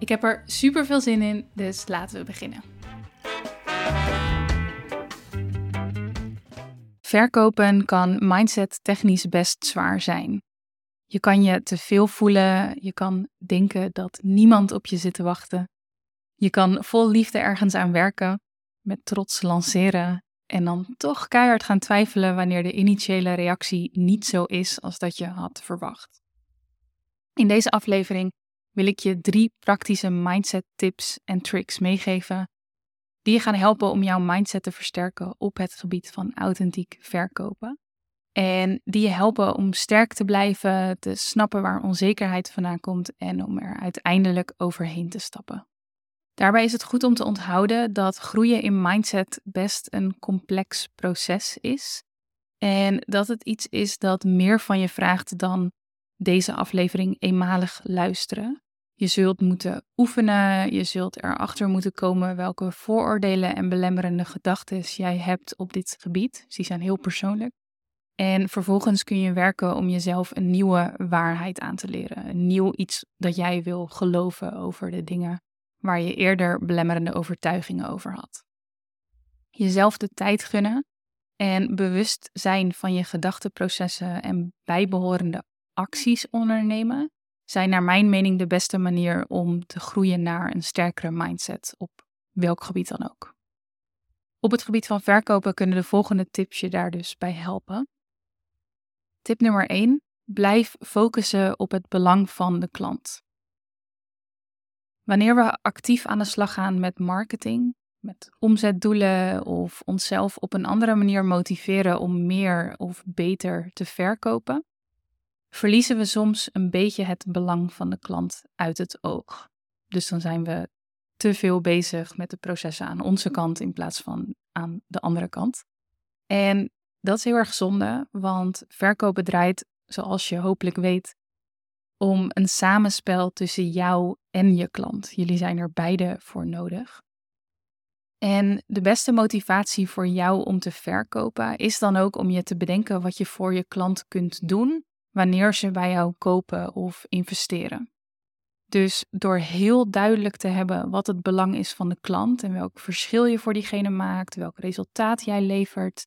Ik heb er super veel zin in, dus laten we beginnen. Verkopen kan mindset technisch best zwaar zijn. Je kan je te veel voelen, je kan denken dat niemand op je zit te wachten. Je kan vol liefde ergens aan werken, met trots lanceren en dan toch keihard gaan twijfelen wanneer de initiële reactie niet zo is als dat je had verwacht. In deze aflevering wil ik je drie praktische mindset tips en tricks meegeven die je gaan helpen om jouw mindset te versterken op het gebied van authentiek verkopen. En die je helpen om sterk te blijven, te snappen waar onzekerheid vandaan komt en om er uiteindelijk overheen te stappen. Daarbij is het goed om te onthouden dat groeien in mindset best een complex proces is. En dat het iets is dat meer van je vraagt dan deze aflevering eenmalig luisteren. Je zult moeten oefenen, je zult erachter moeten komen welke vooroordelen en belemmerende gedachten jij hebt op dit gebied. Die zijn heel persoonlijk. En vervolgens kun je werken om jezelf een nieuwe waarheid aan te leren. Een nieuw iets dat jij wil geloven over de dingen waar je eerder belemmerende overtuigingen over had. Jezelf de tijd gunnen en bewust zijn van je gedachteprocessen en bijbehorende acties ondernemen zijn naar mijn mening de beste manier om te groeien naar een sterkere mindset op welk gebied dan ook. Op het gebied van verkopen kunnen de volgende tips je daar dus bij helpen. Tip nummer 1. Blijf focussen op het belang van de klant. Wanneer we actief aan de slag gaan met marketing, met omzetdoelen of onszelf op een andere manier motiveren om meer of beter te verkopen, verliezen we soms een beetje het belang van de klant uit het oog. Dus dan zijn we te veel bezig met de processen aan onze kant in plaats van aan de andere kant. En dat is heel erg zonde, want verkopen draait, zoals je hopelijk weet, om een samenspel tussen jou en je klant. Jullie zijn er beide voor nodig. En de beste motivatie voor jou om te verkopen is dan ook om je te bedenken wat je voor je klant kunt doen wanneer ze bij jou kopen of investeren. Dus door heel duidelijk te hebben wat het belang is van de klant en welk verschil je voor diegene maakt, welk resultaat jij levert,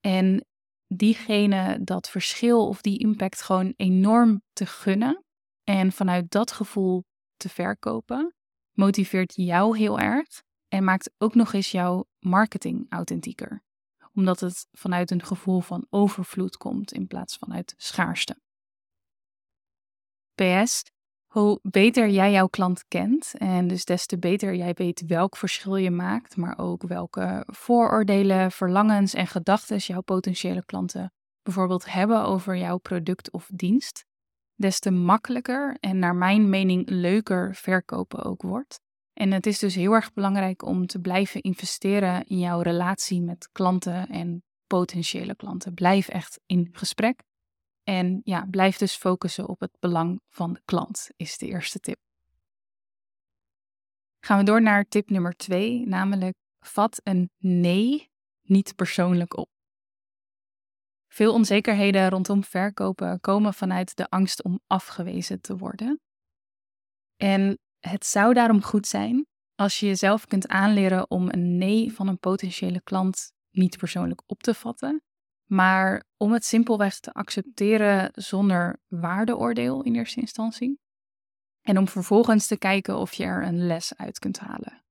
en diegene dat verschil of die impact gewoon enorm te gunnen en vanuit dat gevoel te verkopen, motiveert jou heel erg en maakt ook nog eens jouw marketing authentieker omdat het vanuit een gevoel van overvloed komt in plaats van uit schaarste. PS, hoe beter jij jouw klant kent en dus des te beter jij weet welk verschil je maakt, maar ook welke vooroordelen, verlangens en gedachten jouw potentiële klanten bijvoorbeeld hebben over jouw product of dienst, des te makkelijker en naar mijn mening leuker verkopen ook wordt. En het is dus heel erg belangrijk om te blijven investeren in jouw relatie met klanten en potentiële klanten. Blijf echt in gesprek. En ja, blijf dus focussen op het belang van de klant, is de eerste tip. Gaan we door naar tip nummer twee, namelijk vat een nee niet persoonlijk op. Veel onzekerheden rondom verkopen komen vanuit de angst om afgewezen te worden. En het zou daarom goed zijn als je jezelf kunt aanleren om een nee van een potentiële klant niet persoonlijk op te vatten, maar om het simpelweg te accepteren zonder waardeoordeel in eerste instantie. En om vervolgens te kijken of je er een les uit kunt halen.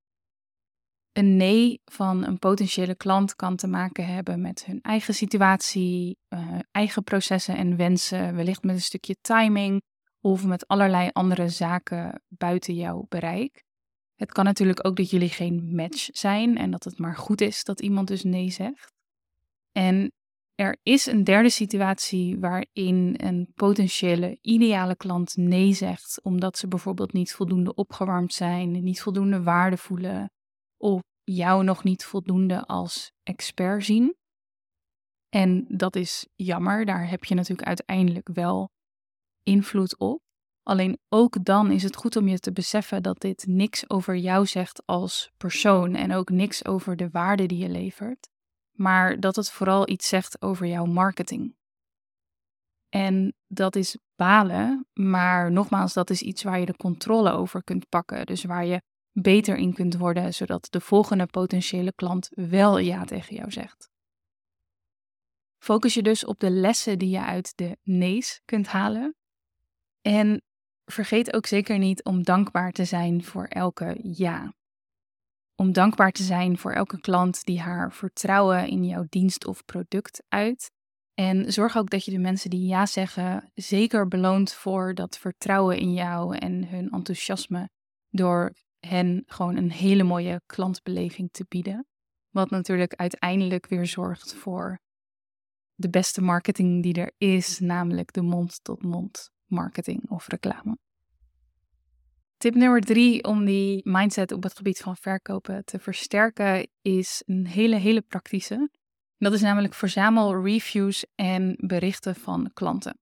Een nee van een potentiële klant kan te maken hebben met hun eigen situatie, uh, eigen processen en wensen, wellicht met een stukje timing of met allerlei andere zaken buiten jouw bereik. Het kan natuurlijk ook dat jullie geen match zijn en dat het maar goed is dat iemand dus nee zegt. En er is een derde situatie waarin een potentiële ideale klant nee zegt, omdat ze bijvoorbeeld niet voldoende opgewarmd zijn, niet voldoende waarde voelen, of jou nog niet voldoende als expert zien. En dat is jammer, daar heb je natuurlijk uiteindelijk wel invloed op. Alleen ook dan is het goed om je te beseffen dat dit niks over jou zegt als persoon en ook niks over de waarde die je levert, maar dat het vooral iets zegt over jouw marketing. En dat is balen, maar nogmaals, dat is iets waar je de controle over kunt pakken. Dus waar je beter in kunt worden, zodat de volgende potentiële klant wel ja tegen jou zegt. Focus je dus op de lessen die je uit de nee's kunt halen. En vergeet ook zeker niet om dankbaar te zijn voor elke ja. Om dankbaar te zijn voor elke klant die haar vertrouwen in jouw dienst of product uit. En zorg ook dat je de mensen die ja zeggen zeker beloont voor dat vertrouwen in jou en hun enthousiasme door hen gewoon een hele mooie klantbeleving te bieden. Wat natuurlijk uiteindelijk weer zorgt voor de beste marketing die er is, namelijk de mond-tot-mond marketing of reclame. Tip nummer drie om die mindset op het gebied van verkopen te versterken is een hele, hele praktische. Dat is namelijk verzamel reviews en berichten van klanten.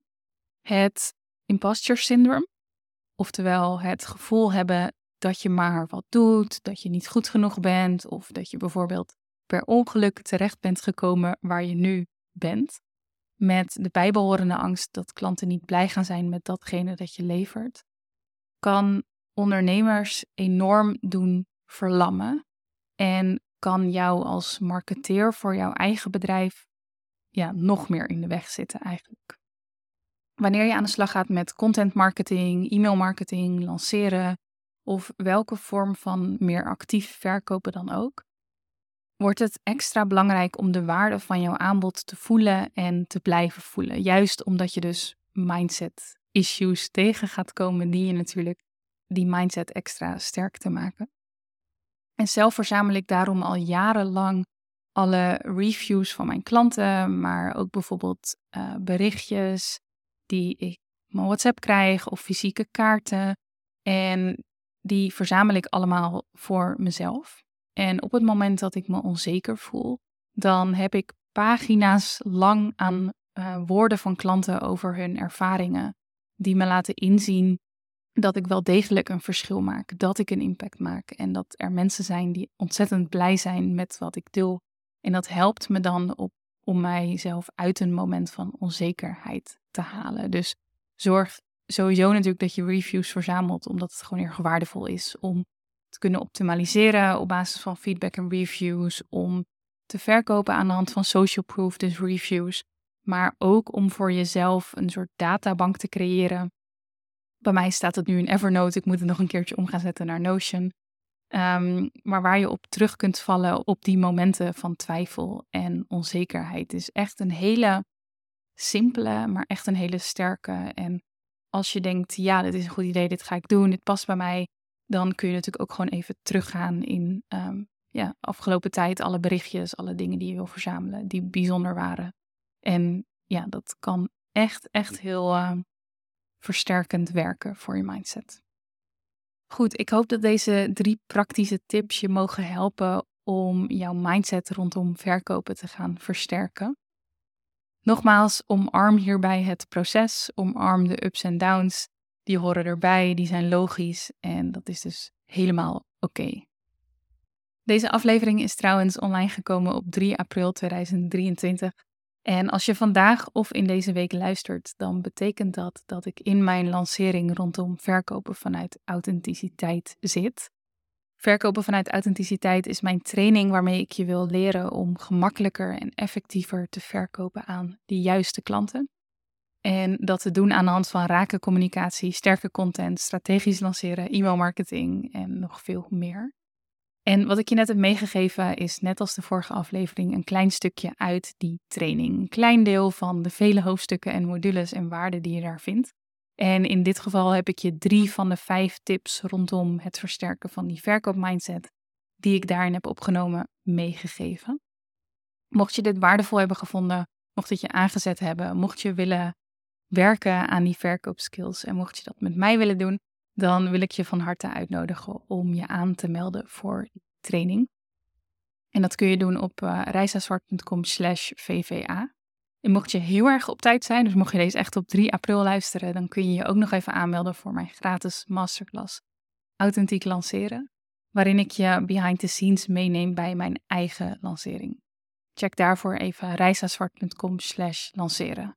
Het imposter syndrome, oftewel het gevoel hebben dat je maar wat doet, dat je niet goed genoeg bent of dat je bijvoorbeeld per ongeluk terecht bent gekomen waar je nu bent. Met de bijbehorende angst dat klanten niet blij gaan zijn met datgene dat je levert, kan ondernemers enorm doen verlammen en kan jou als marketeer voor jouw eigen bedrijf ja, nog meer in de weg zitten eigenlijk. Wanneer je aan de slag gaat met content marketing, e-mail marketing, lanceren of welke vorm van meer actief verkopen dan ook, wordt het extra belangrijk om de waarde van jouw aanbod te voelen en te blijven voelen. Juist omdat je dus mindset issues tegen gaat komen die je natuurlijk die mindset extra sterk te maken. En zelf verzamel ik daarom al jarenlang alle reviews van mijn klanten, maar ook bijvoorbeeld uh, berichtjes die ik op mijn WhatsApp krijg of fysieke kaarten. En die verzamel ik allemaal voor mezelf. En op het moment dat ik me onzeker voel, dan heb ik pagina's lang aan uh, woorden van klanten over hun ervaringen, die me laten inzien dat ik wel degelijk een verschil maak, dat ik een impact maak en dat er mensen zijn die ontzettend blij zijn met wat ik deel. En dat helpt me dan op, om mijzelf uit een moment van onzekerheid te halen. Dus zorg sowieso natuurlijk dat je reviews verzamelt, omdat het gewoon erg waardevol is om kunnen optimaliseren op basis van feedback en reviews, om te verkopen aan de hand van social proof, dus reviews, maar ook om voor jezelf een soort databank te creëren bij mij staat het nu in Evernote. Ik moet het nog een keertje om gaan zetten naar Notion. Um, maar waar je op terug kunt vallen op die momenten van twijfel en onzekerheid. is echt een hele simpele, maar echt een hele sterke. En als je denkt, ja, dit is een goed idee, dit ga ik doen, dit past bij mij, dan kun je natuurlijk ook gewoon even teruggaan in um, ja, afgelopen tijd, alle berichtjes, alle dingen die je wil verzamelen, die bijzonder waren. En ja, dat kan echt, echt heel, uh, versterkend werken voor je mindset. Goed, ik hoop dat deze drie praktische tips je mogen helpen om jouw mindset rondom verkopen te gaan versterken. Nogmaals, omarm hierbij het proces, omarm de ups en downs. Die horen erbij, die zijn logisch en dat is dus helemaal oké. Deze aflevering is trouwens online gekomen op 3 april 2023. En als je vandaag of in deze week luistert, dan betekent dat dat ik in mijn lancering rondom verkopen vanuit authenticiteit zit. Verkopen vanuit authenticiteit is mijn training waarmee ik je wil leren om gemakkelijker en effectiever te verkopen aan de juiste klanten. En dat te doen aan de hand van rake communicatie, sterke content, strategisch lanceren, e-mailmarketing en nog veel meer. En wat ik je net heb meegegeven is, net als de vorige aflevering, een klein stukje uit die training. Een klein deel van de vele hoofdstukken en modules en waarden die je daar vindt. En in dit geval heb ik je drie van de vijf tips rondom het versterken van die verkoopmindset, die ik daarin heb opgenomen, meegegeven. Mocht je dit waardevol hebben gevonden, mocht het je aangezet hebben, mocht je willen werken aan die verkoopskills en mocht je dat met mij willen doen, dan wil ik je van harte uitnodigen om je aan te melden voor die training. En dat kun je doen op uh, reisazwart.com slash vva. En mocht je heel erg op tijd zijn, dus mocht je deze echt op 3 april luisteren, dan kun je je ook nog even aanmelden voor mijn gratis masterclass Authentiek Lanceren, waarin ik je behind the scenes meeneem bij mijn eigen lancering. Check daarvoor even reisazwart.com slash lanceren.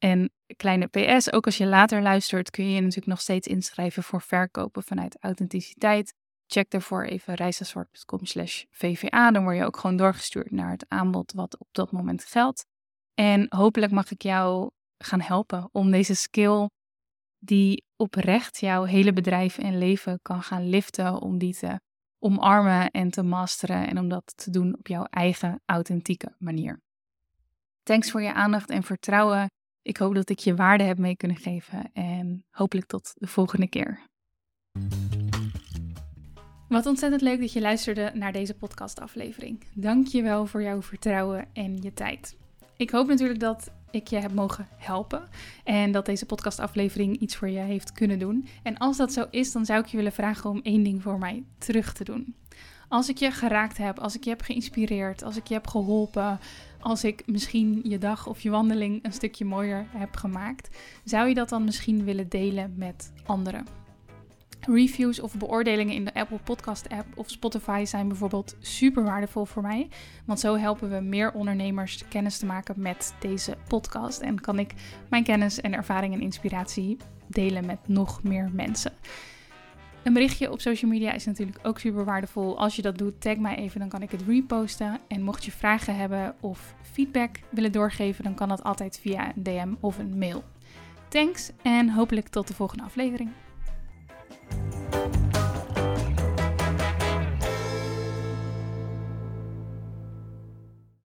En kleine PS, ook als je later luistert, kun je je natuurlijk nog steeds inschrijven voor verkopen vanuit authenticiteit. Check daarvoor even reisazwart.com slash VVA. Dan word je ook gewoon doorgestuurd naar het aanbod wat op dat moment geldt. En hopelijk mag ik jou gaan helpen om deze skill die oprecht jouw hele bedrijf en leven kan gaan liften, om die te omarmen en te masteren en om dat te doen op jouw eigen authentieke manier. Thanks voor je aandacht en vertrouwen. Ik hoop dat ik je waarde heb mee kunnen geven en hopelijk tot de volgende keer. Wat ontzettend leuk dat je luisterde naar deze podcastaflevering. Dank je wel voor jouw vertrouwen en je tijd. Ik hoop natuurlijk dat ik je heb mogen helpen en dat deze podcastaflevering iets voor je heeft kunnen doen. En als dat zo is, dan zou ik je willen vragen om één ding voor mij terug te doen. Als ik je geraakt heb, als ik je heb geïnspireerd, als ik je heb geholpen, als ik misschien je dag of je wandeling een stukje mooier heb gemaakt, zou je dat dan misschien willen delen met anderen? Reviews of beoordelingen in de Apple Podcast app of Spotify zijn bijvoorbeeld super waardevol voor mij. Want zo helpen we meer ondernemers kennis te maken met deze podcast. En kan ik mijn kennis en ervaring en inspiratie delen met nog meer mensen. Een berichtje op social media is natuurlijk ook super waardevol. Als je dat doet, tag mij even, dan kan ik het reposten. En mocht je vragen hebben of feedback willen doorgeven, dan kan dat altijd via een DM of een mail. Thanks en hopelijk tot de volgende aflevering.